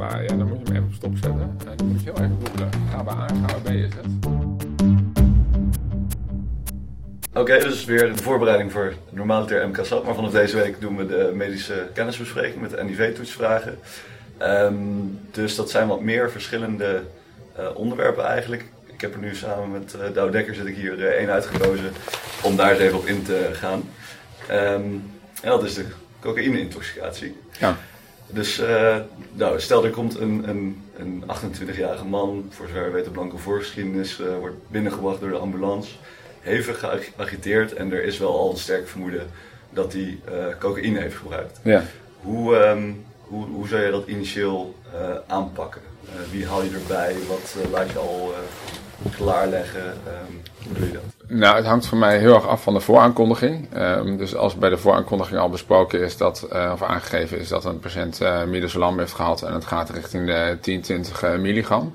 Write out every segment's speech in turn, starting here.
GABA, ja, dan moet je hem even op stop zetten. En dan moet je heel erg googlen. GABA A, GABA B is het. Oké, dus weer de voorbereiding voor normaliter MK-SAP. Maar vanaf deze week doen we de medische kennisbespreking met de NIV-toetsvragen. Ehm, dus dat zijn wat meer verschillende eh, onderwerpen eigenlijk. Ik heb er nu samen met uh, Douw Dekker zit ik hier uh, één uitgekozen om daar eens even op in te gaan. Ehm, en dat is de cocaïne-intoxicatie. Ja. Dus uh, nou, stel er komt een, een, een 28-jarige man, voor zover we weten blanke voorgeschiedenis, uh, wordt binnengebracht door de ambulance. Hevig geagiteerd en er is wel al een sterk vermoeden dat hij uh, cocaïne heeft gebruikt. Ja. Hoe, um, hoe, hoe zou je dat initieel aanpakken? wie haal je erbij? Wat laat je al klaarleggen? Um, hoe doe je dat? Nou, het hangt voor mij heel erg af van de vooraankondiging. Um, dus als bij de vooraankondiging al besproken is dat, uh, of aangegeven is dat een patiënt uh, midazolam heeft gehad en het gaat richting de 10, 20 uh, milligram,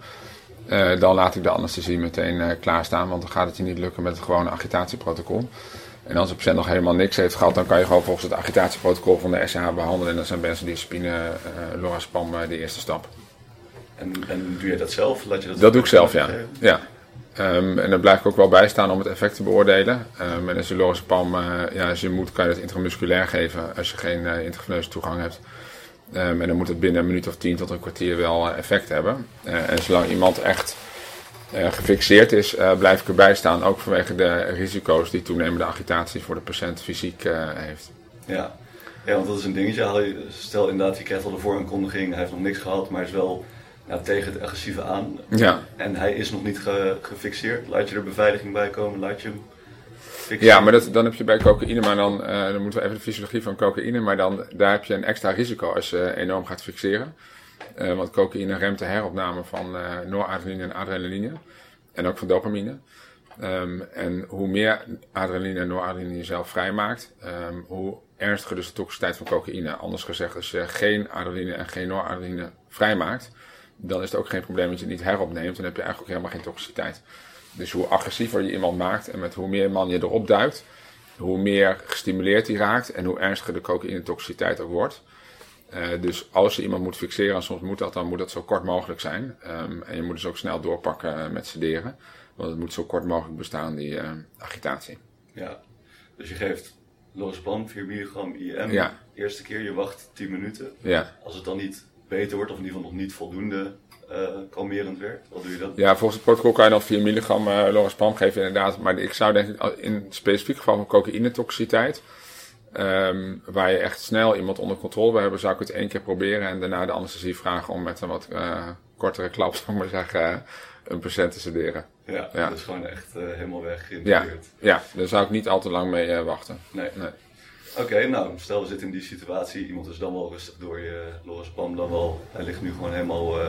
dan laat ik de anesthesie meteen klaarstaan, want dan gaat het je niet lukken met het gewone agitatieprotocol. En als de patiënt nog helemaal niks heeft gehad, dan kan je gewoon volgens het agitatieprotocol van de SH behandelen. En dat zijn benzodiazepine, uh, lorazepam de eerste stap. En, en doe je dat zelf? Laat je dat dat doe ik zelf, ja. ja. Um, en daar blijf ik ook wel bij staan om het effect te beoordelen. Um, en je lorazepam, uh, ja, als je moet, kan je het intramusculair geven als je geen uh, toegang hebt. Um, en dan moet het binnen een minuut of tien tot een kwartier wel uh, effect hebben. en zolang iemand echt gefixeerd is, blijf ik erbij staan. Ook vanwege de risico's die toenemende agitatie voor de patiënt fysiek heeft. Ja. ja, want dat is een dingetje. Stel inderdaad, je krijgt al de vooraankondiging, hij heeft nog niks gehad, maar is wel nou, tegen het agressieve aan. Ja. En hij is nog niet ge gefixeerd. Laat je er beveiliging bij komen, laat je hem fixeren. Ja, maar dat, dan heb je bij cocaïne, maar dan, uh, dan moeten we even de fysiologie van cocaïne, maar dan, daar heb je een extra risico als je enorm gaat fixeren. Uh, want cocaïne remt de heropname van uh, noradrenaline en adrenaline. En ook van dopamine. Um, en hoe meer adrenaline en noradrenaline je zelf vrijmaakt, um, hoe ernstiger dus de toxiciteit van cocaïne. Anders gezegd, als je geen adrenaline en geen noradrenaline vrijmaakt, dan is het ook geen probleem dat je het niet heropneemt. Dan heb je eigenlijk ook helemaal geen toxiciteit. Dus hoe agressiever je iemand maakt en met hoe meer man je erop duikt, hoe meer gestimuleerd hij raakt en hoe ernstiger de cocaïne-toxiciteit ook wordt. Uh, dus als je iemand moet fixeren, en soms moet dat, dan moet dat zo kort mogelijk zijn. Um, en je moet dus ook snel doorpakken met sederen. Want het moet zo kort mogelijk bestaan, die uh, agitatie. Ja, dus je geeft lorazepam, 4 milligram IM. Ja. Eerste keer, je wacht 10 minuten. Ja. Als het dan niet beter wordt, of in ieder geval nog niet voldoende uh, kalmerend werkt? Wat doe je dat? Ja, volgens het protocol kan je dan 4 milligram uh, lorazepam geven inderdaad. Maar ik zou denk ik in het specifiek geval van cocaïne-toxiciteit, um, waar je echt snel iemand onder controle wil hebben, zou ik het één keer proberen en daarna de anesthesie vragen om met een wat uh, kortere klap, zal ik maar zeggen, een patiënt te sederen. Ja, Ja. dat is gewoon echt helemaal weg Ja, ja, daar zou ik niet al te lang mee wachten. Nee. Nee. Oké, nou, stel we zitten in die situatie. Iemand is dan wel rustig door je lorazepam, dan wel. Hij ligt nu gewoon helemaal uh,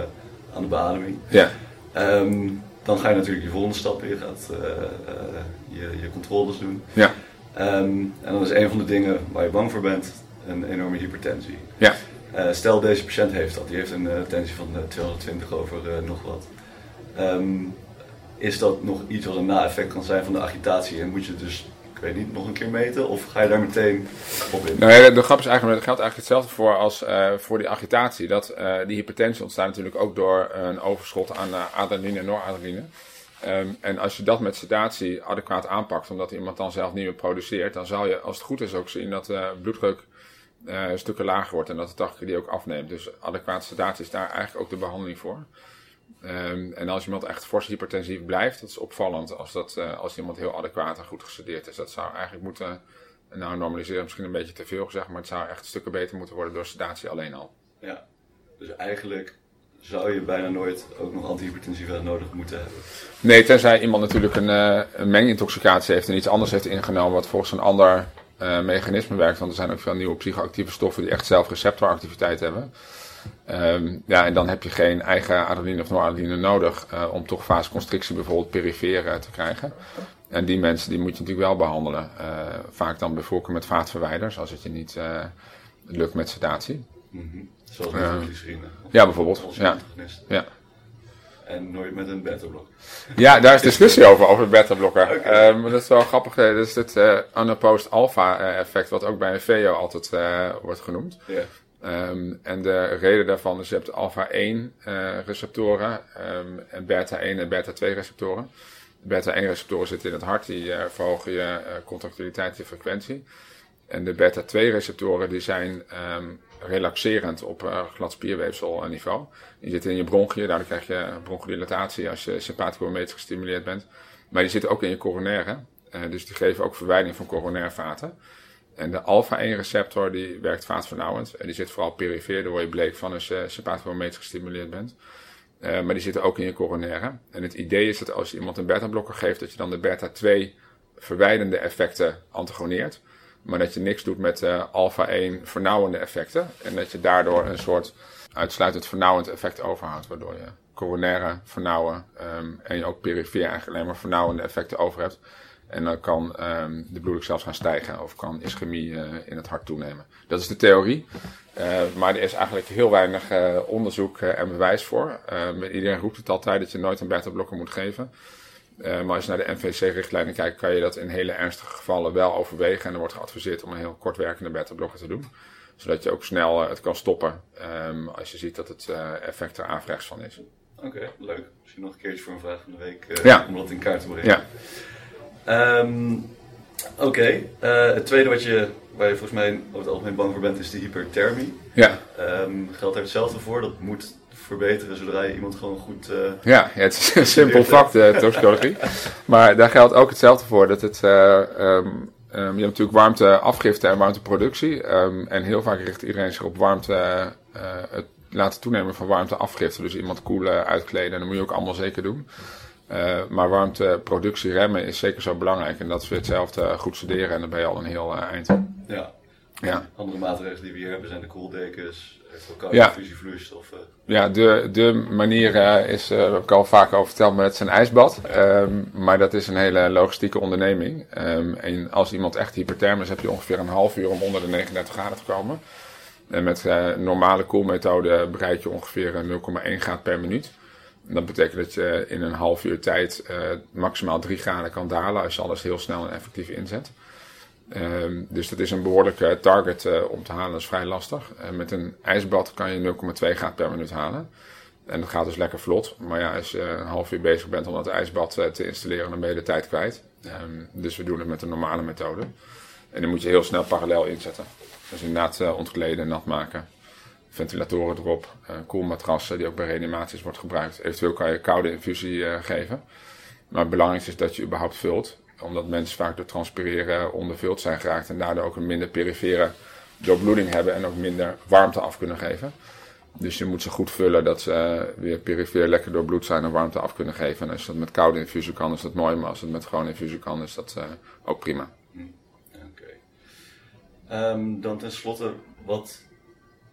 aan de beademing. Ja, Um, dan ga je natuurlijk je volgende stap. Je gaat uh, uh, je, je controles doen. ja, Um, en dan is een van de dingen waar je bang voor bent, een enorme hypertensie. ja. Stel deze patiënt heeft dat. Die heeft een tensie van uh, 220 over nog wat. Um, is dat nog iets wat een na-effect kan zijn van de agitatie? En moet je dus, ik weet niet, nog een keer meten? Of ga je daar meteen op in? Nou de grap is eigenlijk, er geldt eigenlijk hetzelfde voor als uh, voor die agitatie. Dat uh, die hypertensie ontstaat natuurlijk ook door een overschot aan uh, adrenaline en noradrenaline. Um, en als je dat met sedatie adequaat aanpakt, omdat iemand dan zelf niet meer produceert, dan zal je, als het goed is, ook zien dat de bloeddruk stukken lager wordt en dat de tachycardie ook afneemt. Dus adequate sedatie is daar eigenlijk ook de behandeling voor. Um, en als iemand echt fors hypertensief blijft, dat is opvallend als, dat, uh, als iemand heel adequaat en goed gesedeerd is. Dat zou eigenlijk moeten, nou normaliseren misschien een beetje te veel gezegd, maar het zou echt stukken beter moeten worden door sedatie alleen al. Ja, dus eigenlijk zou je bijna nooit ook nog antihypertensiva nodig moeten hebben. Nee, tenzij iemand natuurlijk een, uh, een mengintoxicatie heeft en iets anders heeft ingenomen wat volgens een ander uh, mechanisme werkt. Want er zijn ook veel nieuwe psychoactieve stoffen die echt zelf receptoractiviteit hebben. Um, ja, en dan heb je geen eigen adrenaline of noradrenaline nodig uh, om toch vasoconstrictie bijvoorbeeld perifere te krijgen. En die mensen die moet je natuurlijk wel behandelen. Uh, vaak dan bijvoorbeeld met vaatverwijders als het je niet lukt met sedatie. Mm -hmm. Zoals met uh, glycerine. Ja, bijvoorbeeld. Ja. ja. En nooit met een beta-blokker. Ja, daar is discussie over, over de beta-blokker. Okay. Maar dat is wel grappig. Dat is het uh, unopposed alpha effect, wat ook bij een VO altijd uh, wordt genoemd. Yeah. Ehm, en de reden daarvan is, je hebt alpha-1 receptoren um, en beta-1 en beta-2 receptoren. Beta-1 receptoren zitten in het hart, die verhogen je contractiliteit, je frequentie. En de beta-2-receptoren die zijn um, relaxerend op uh, glad spierweefsel niveau. Die zitten in je bronchiën, daardoor krijg je bronchodilatatie als je sympathicometrisch gestimuleerd bent. Maar die zitten ook in je coronaire, uh, dus die geven ook verwijding van coronairvaten. En de alpha-1-receptor die werkt vaatvernauwend en die zit vooral perifeer, daar word je bleek van als je sympathicometrisch gestimuleerd bent. Uh, maar die zitten ook in je coronaire. En het idee is dat als je iemand een beta-blokker geeft, dat je dan de beta-2 verwijdende effecten antagoneert. Maar dat je niks doet met uh, alpha-1 vernauwende effecten. En dat je daardoor een soort uitsluitend vernauwend effect overhoudt. Waardoor je coronaire vernauwen um, en je ook perifeer eigenlijk alleen maar vernauwende effecten over hebt. En dan kan um, de bloeddruk zelfs gaan stijgen of kan ischemie uh, in het hart toenemen. Dat is de theorie. Uh, maar er is eigenlijk heel weinig onderzoek en bewijs voor. iedereen roept het altijd dat je nooit een beta-blokker moet geven. Uh, maar als je naar de NVC-richtlijnen kijkt, kan je dat in hele ernstige gevallen wel overwegen. En er wordt geadviseerd om een heel kortwerkende beta-blokker te doen. Zodat je ook snel uh, het kan stoppen um, als je ziet dat het uh, effect er averechts van is. Oké, okay, leuk. Misschien nog een keertje voor een vraag van de week ja. om dat in kaart te brengen. Ja. Um, Oké, okay. het tweede wat je, waar je volgens mij over het algemeen bang voor bent, is de hyperthermie. Ja. Um, geldt er hetzelfde voor? Dat moet verbeteren zodra je iemand gewoon goed. Uh, ja, het is een simpel vak, de toxicologie. maar daar geldt ook hetzelfde voor. Dat het, uh, um, je hebt natuurlijk warmteafgifte en warmteproductie. Um, en heel vaak richt iedereen zich op warmte, uh, het laten toenemen van warmteafgifte. Dus iemand koelen, uitkleden, en dat moet je ook allemaal zeker doen. maar warmteproductie remmen is zeker zo belangrijk. En dat is weer hetzelfde goed studeren en dan ben je al een heel eind. Ja. Ja. Andere maatregelen die we hier hebben zijn de koeldekens, koude ja. fusivloeistof. Ja, de, de manier uh, is, uh, heb ik al vaak over verteld, maar het is een ijsbad. Um, maar dat is een hele logistieke onderneming. Um, en als iemand echt hypertherm is, heb je ongeveer een half uur om onder de 39 graden te komen. En met normale koelmethode bereik je ongeveer 0,1 graad per minuut. Dat betekent dat je in een half uur tijd maximaal 3 graden kan dalen als je alles heel snel en effectief inzet. Um, dus dat is een behoorlijke target uh, om te halen, dat is vrij lastig. Uh, met een ijsbad kan je 0,2 graden per minuut halen. En dat gaat dus lekker vlot. Maar ja, als je een half uur bezig bent om dat ijsbad uh, te installeren, dan ben je de tijd kwijt. Um, dus we doen het met een normale methode. En dan moet je heel snel parallel inzetten. Dus inderdaad ontkleden, nat maken. Ventilatoren erop, koelmatrassen die ook bij reanimaties wordt gebruikt. Eventueel kan je koude infusie geven. Maar het belangrijkste is dat je überhaupt vult omdat mensen vaak door transpireren ondervuld zijn geraakt en daardoor ook een minder perifere doorbloeding hebben en ook minder warmte af kunnen geven. Dus je moet ze goed vullen dat ze weer perifeer lekker doorbloed zijn en warmte af kunnen geven. En als dat met koude infusie kan, is dat mooi. Maar als het met gewone infusie kan, is dat uh, ook prima. Mm, Oké. Okay. Um, ehm, dan tenslotte, wat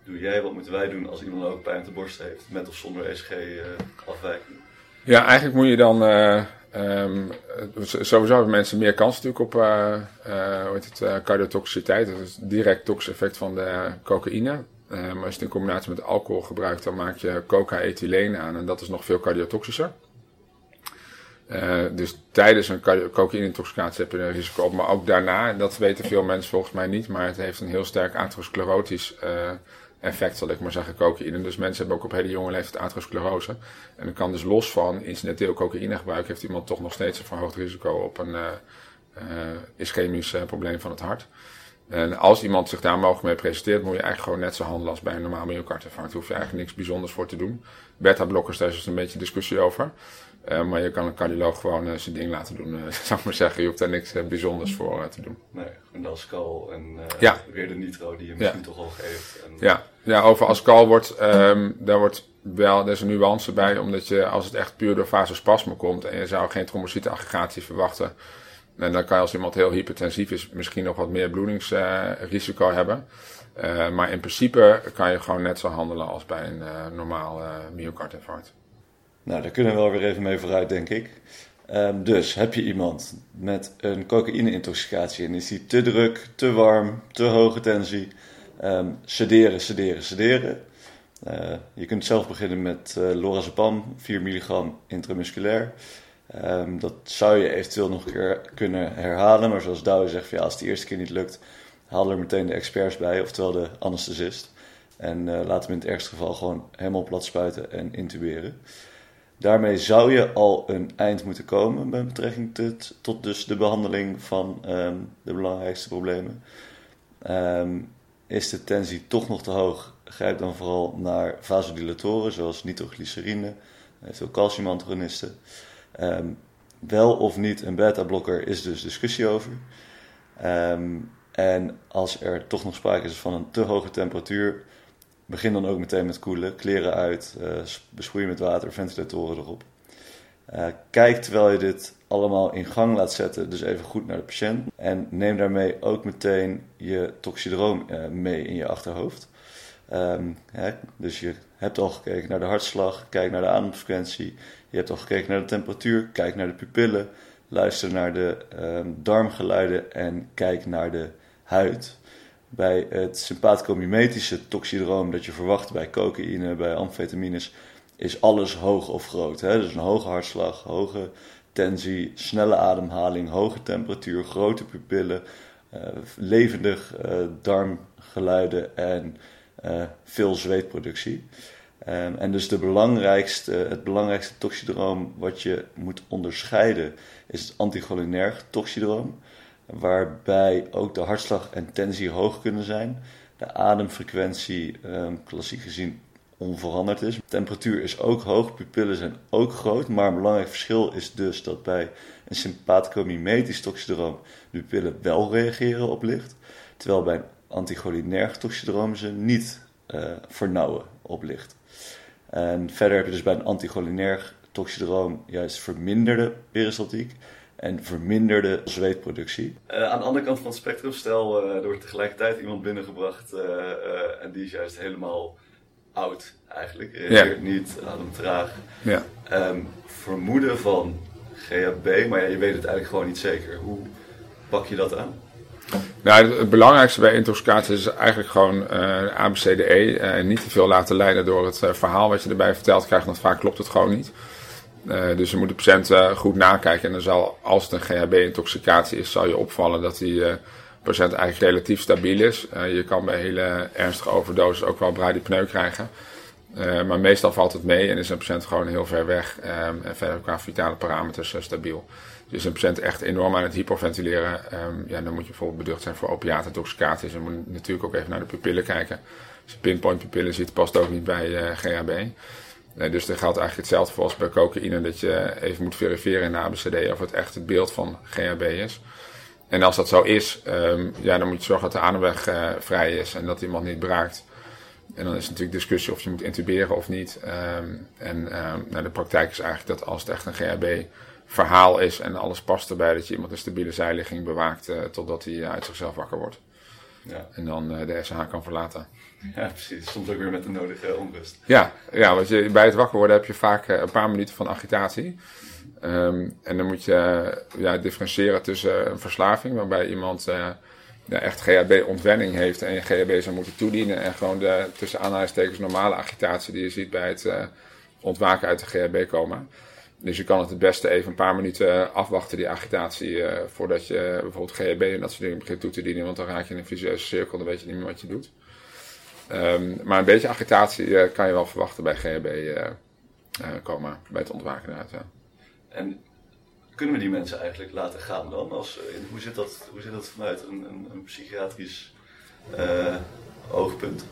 doe jij, wat moeten wij doen als iemand ook pijn op de borst heeft, met of zonder ECG-afwijking? Uh, ja, eigenlijk moet je dan uh, Um, sowieso hebben mensen meer kans natuurlijk op uh, uh, hoe heet het, uh, cardiotoxiciteit. Dat is direct toxisch effect van de cocaïne. maar als je het in combinatie met alcohol gebruikt, dan maak je coca-ethyleen aan en dat is nog veel cardiotoxischer. dus tijdens een cocaïne-intoxicatie heb je een risico op, maar ook daarna, dat weten veel mensen volgens mij niet, maar het heeft een heel sterk atherosclerotisch effect, zal ik maar zeggen, cocaïne. Dus mensen hebben ook op hele jonge leeftijd atherosclerose. En dan kan dus los van incidenteel cocaïne gebruik, heeft iemand toch nog steeds een verhoogd risico op een uh, uh, ischemisch uh, probleem van het hart. En als iemand zich daar mogelijk mee presenteert, moet je eigenlijk gewoon net zo handelen als bij een normaal myocardinfarct. Daar hoef je eigenlijk niks bijzonders voor te doen. Beta-blokkers, daar is dus een beetje discussie over. Uh, maar je kan een cardioloog gewoon uh, zijn ding laten doen, uh, zou ik maar zeggen. Je hoeft daar niks bijzonders voor te doen. Nee, een Ascal en ja. weer de nitro die je misschien toch al geeft. En... Ja. ja, over Ascal wordt, um, daar wordt wel, er is een nuance bij, omdat je als het echt puur door vasospasme komt en je zou geen trombocyteaggregatie verwachten, en dan kan je als iemand heel hypertensief is misschien nog wat meer bloedingsrisico hebben. maar in principe kan je gewoon net zo handelen als bij een normaal myocardinfarct. Nou, daar kunnen we wel weer even mee vooruit, denk ik. Um, dus heb je iemand met een cocaïne-intoxicatie en is die te druk, te warm, te hoge tensie, um, sederen, sederen, sederen. Uh, je kunt zelf beginnen met uh, lorazepam, 4 milligram intramusculair. Um, dat zou je eventueel nog een keer kunnen herhalen, maar zoals Douwe zegt, ja, als het de eerste keer niet lukt, haal er meteen de experts bij, oftewel de anesthesist. En uh, laten we in het ergste geval gewoon helemaal plat spuiten en intuberen. Daarmee zou je al een eind moeten komen met betrekking tot, tot dus de behandeling van um, de belangrijkste problemen. Um, is de tensie toch nog te hoog? Grijp dan vooral naar vasodilatoren zoals nitroglycerine, veel calciumantagonisten. Um, wel of niet een beta-blokker is dus discussie over. En als er toch nog sprake is van een te hoge temperatuur, begin dan ook meteen met koelen. Kleren uit, uh, met water, ventilatoren erop. Uh, kijk terwijl je dit allemaal in gang laat zetten, dus even goed naar de patiënt. En neem daarmee ook meteen je toxidroom uh, mee in je achterhoofd. Um, hè, dus je hebt al gekeken naar de hartslag, kijk naar de ademfrequentie. Je hebt al gekeken naar de temperatuur, kijk naar de pupillen. Luister naar de um, darmgeluiden en kijk naar de huid. Bij het sympathicomimetische toxidroom dat je verwacht bij cocaïne, bij amfetamines, is alles hoog of groot. Hè? Dus een hoge hartslag, hoge tensie, snelle ademhaling, hoge temperatuur, grote pupillen, uh, levendig uh, darmgeluiden en uh, veel zweetproductie. Um, en dus de belangrijkste, het belangrijkste toxidroom wat je moet onderscheiden is het anticholinerg toxidroom waarbij ook de hartslag en tensie hoog kunnen zijn. De ademfrequentie, um, klassiek gezien, onveranderd is. De temperatuur is ook hoog, pupillen zijn ook groot, maar een belangrijk verschil is dus dat bij een sympathicomimetisch toxidroom de pupillen wel reageren op licht, terwijl bij een anticholinerg toxidroom ze niet uh, vernauwen op licht. En verder heb je dus bij een anticholinerg toxidroom juist verminderde peristaltiek en verminderde zweetproductie. Uh, aan de andere kant van het spectrum, stel uh, er wordt tegelijkertijd iemand binnengebracht uh, en die is juist helemaal oud eigenlijk, reageert ja. niet, ademt traag. Ja. Um, vermoeden van GHB, maar ja, je weet het eigenlijk gewoon niet zeker. Hoe pak je dat aan? Nou, het belangrijkste bij intoxicatie is eigenlijk gewoon uh, ABCDE. en niet te veel laten leiden door het verhaal wat je erbij verteld krijgt, want vaak klopt het gewoon niet. Uh, dus je moet de patiënt uh, goed nakijken. En dan zal, als het een GHB-intoxicatie is, zal je opvallen dat die uh, patiënt eigenlijk relatief stabiel is. je kan bij hele ernstige overdoses ook wel bradypneu krijgen. maar meestal valt het mee en is een patiënt gewoon heel ver weg. Um, en verder qua vitale parameters stabiel. Dus is een patiënt echt enorm aan het hyperventileren, um, ja, dan moet je bijvoorbeeld beducht zijn voor opiatintoxicatie. Dus je moet natuurlijk ook even naar de pupillen kijken. Als pinpoint pupillen ziet, past ook niet bij GHB. Nee, dus er geldt eigenlijk hetzelfde voor als bij cocaïne, dat je even moet verifiëren in de ABCD of het echt het beeld van GHB is. En als dat zo is, um, ja, dan moet je zorgen dat de ademweg uh, vrij is en dat iemand niet braakt. En dan is natuurlijk discussie of je moet intuberen of niet. Um, en um, nou, de praktijk is eigenlijk dat als het echt een GHB-verhaal is en alles past erbij, dat je iemand een stabiele zijligging bewaakt uh, totdat hij uit zichzelf wakker wordt. Ja. En dan uh, de SH kan verlaten. Ja, precies. Soms ook weer met de nodige onrust. Ja, ja want je, bij het wakker worden heb je vaak uh, een paar minuten van agitatie. Um, en dan moet je uh, ja, differentiëren tussen een verslaving, waarbij iemand ja, echt GHB-ontwenning heeft en je GHB zou moeten toedienen. En gewoon de tussen aanhalingstekens normale agitatie die je ziet bij het ontwaken uit de GHB-coma. Dus je kan het het beste even een paar minuten afwachten, die agitatie, voordat je bijvoorbeeld GHB en dat soort dingen begint toe te dienen. Want dan raak je in een visueuze cirkel, dan weet je niet meer wat je doet. Um, maar een beetje agitatie uh, kan je wel verwachten bij GHB uh, coma, bij het ontwaken ja. En kunnen we die mensen eigenlijk laten gaan dan? Als, hoe, zit dat, hoe zit dat vanuit een, een, een psychiatrisch oogpunt?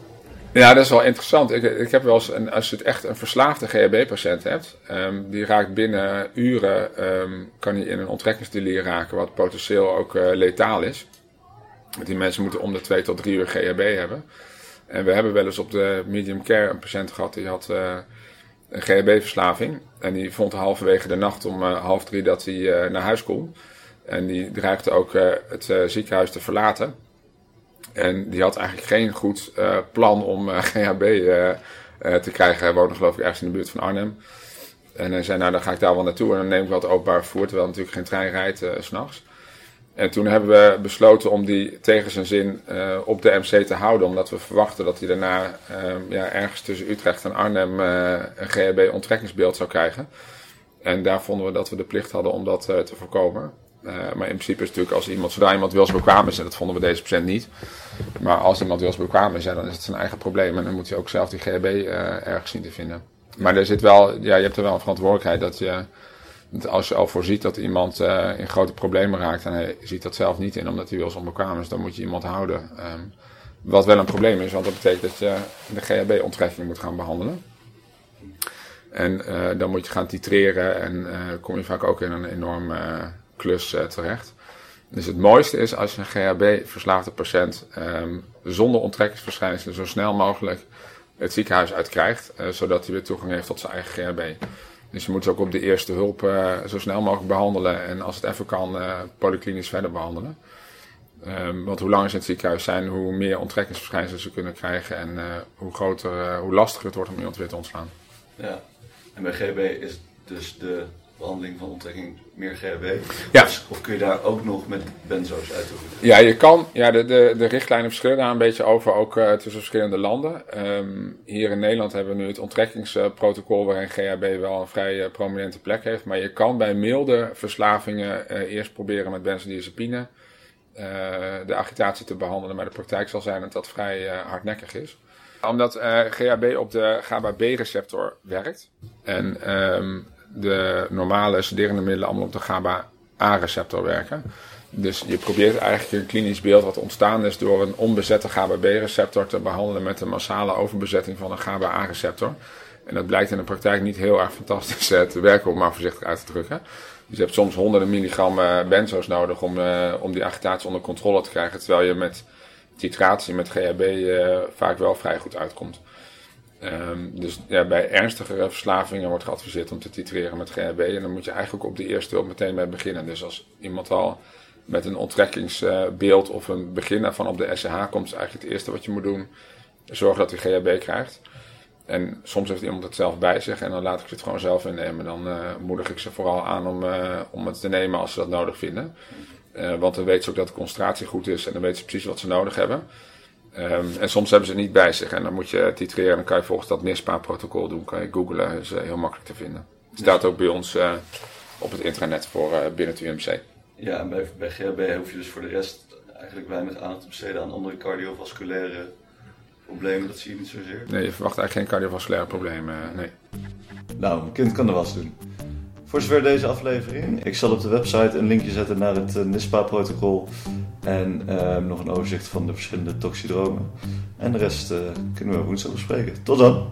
Ja, dat is wel interessant. Ik, ik heb wel eens, een, als je het echt een verslaafde GHB-patiënt hebt, um, die raakt binnen uren, um, kan hij in een onttrekkingsdelier raken, wat potentieel ook uh, letaal is. Die mensen moeten om de twee tot drie uur GHB hebben. En we hebben wel eens op de medium care een patiënt gehad die had uh, een GHB-verslaving. En die vond halverwege de nacht om uh, half drie dat hij uh, naar huis kon. En die dreigde ook het ziekenhuis te verlaten. En die had eigenlijk geen goed plan om GHB te krijgen. Hij woonde geloof ik ergens in de buurt van Arnhem. En hij zei, nou dan ga ik daar wel naartoe en dan neem ik het openbaar vervoer, terwijl natuurlijk geen trein rijdt s s'nachts. En toen hebben we besloten om die tegen zijn zin op de MC te houden, omdat we verwachten dat hij daarna ja, ergens tussen Utrecht en Arnhem een GHB-onttrekkingsbeeld zou krijgen. En daar vonden we dat we de plicht hadden om dat te voorkomen. maar in principe is natuurlijk als iemand, zodra iemand wilsbekwaam is, en dat vonden we deze patiënt niet. Maar als iemand wilsbekwaam is, dan is het zijn eigen probleem. En dan moet hij ook zelf die GHB ergens zien te vinden. Maar er zit wel, ja, je hebt er wel een verantwoordelijkheid dat je als je al voorziet dat iemand uh, in grote problemen raakt en hij ziet dat zelf niet in omdat hij wel onbekwaam is, dan moet je iemand houden. Um, wat wel een probleem is, want dat betekent dat je de GHB-onttrekking moet gaan behandelen. En uh, dan moet je gaan titreren en uh, kom je vaak ook in een enorme klus terecht. Dus het mooiste is als je een GHB-verslaafde patiënt um, zonder onttrekkingsverschijnselen zo snel mogelijk het ziekenhuis uitkrijgt, zodat hij weer toegang heeft tot zijn eigen GHB. Dus je moet ook op de eerste hulp uh, zo snel mogelijk behandelen. En als het even kan, uh, polyklinisch verder behandelen. Um, want hoe langer ze in het ziekenhuis zijn, hoe meer onttrekkingsverschijnselen ze kunnen krijgen. En uh, hoe groter, hoe lastiger het wordt om iemand weer te ontslaan. Ja, en bij GB is dus de behandeling van onttrekking meer GHB? Ja. Of, kun je daar ook nog met benzo's uitoefenen? Ja, je kan. Ja, de, de, de richtlijnen verschillen daar een beetje over, ook uh, tussen verschillende landen. Um, hier in Nederland hebben we nu het onttrekkingsprotocol waarin GHB wel een vrij uh, prominente plek heeft. Maar je kan bij milde verslavingen uh, eerst proberen met benzodiazepine de agitatie te behandelen. Maar de praktijk zal zijn dat dat vrij hardnekkig is omdat GHB op de GABA-B-receptor werkt. En um, de normale sederende middelen allemaal op de GABA-A-receptor werken. Dus je probeert eigenlijk een klinisch beeld wat ontstaan is door een onbezette GABA-B-receptor te behandelen met een massale overbezetting van een GABA-A-receptor. En dat blijkt in de praktijk niet heel erg fantastisch eh, te werken, om maar voorzichtig uit te drukken. Dus je hebt soms honderden milligram eh, benzo's nodig om, uh, om die agitatie onder controle te krijgen, terwijl je met titratie met GHB vaak wel vrij goed uitkomt. Um, dus ja, bij ernstigere verslavingen wordt geadviseerd om te titreren met GHB. En dan moet je eigenlijk op de eerste hulp meteen mee beginnen. Dus als iemand al met een onttrekkingsbeeld of een begin van op de SCH komt, is eigenlijk het eerste wat je moet doen. Zorgen dat hij GHB krijgt. En soms heeft iemand het zelf bij zich en dan laat ik het gewoon zelf innemen. Dan uh, moedig ik ze vooral aan om, uh, om het te nemen als ze dat nodig vinden. Uh, want dan weten ze ook dat de concentratie goed is en dan weten ze precies wat ze nodig hebben. Um, en soms hebben ze het niet bij zich en dan moet je titreren en dan kan je volgens dat NISPA-protocol doen. Kan je googlen, dat is uh, heel makkelijk te vinden. Het staat ook bij ons uh, op het intranet voor uh, binnen het UMC. Ja, en bij, bij GHB hoef je dus voor de rest eigenlijk weinig aandacht te besteden aan andere cardiovasculaire problemen. Dat zie je niet zozeer. Nee, je verwacht eigenlijk geen cardiovasculaire problemen, nee. Nou, een kind kan de was doen. Voor zover deze aflevering. Ik zal op de website een linkje zetten naar het NISPA-protocol. En uh, nog een overzicht van de verschillende toxidromen. En de rest uh, kunnen we woensdag bespreken. Tot dan!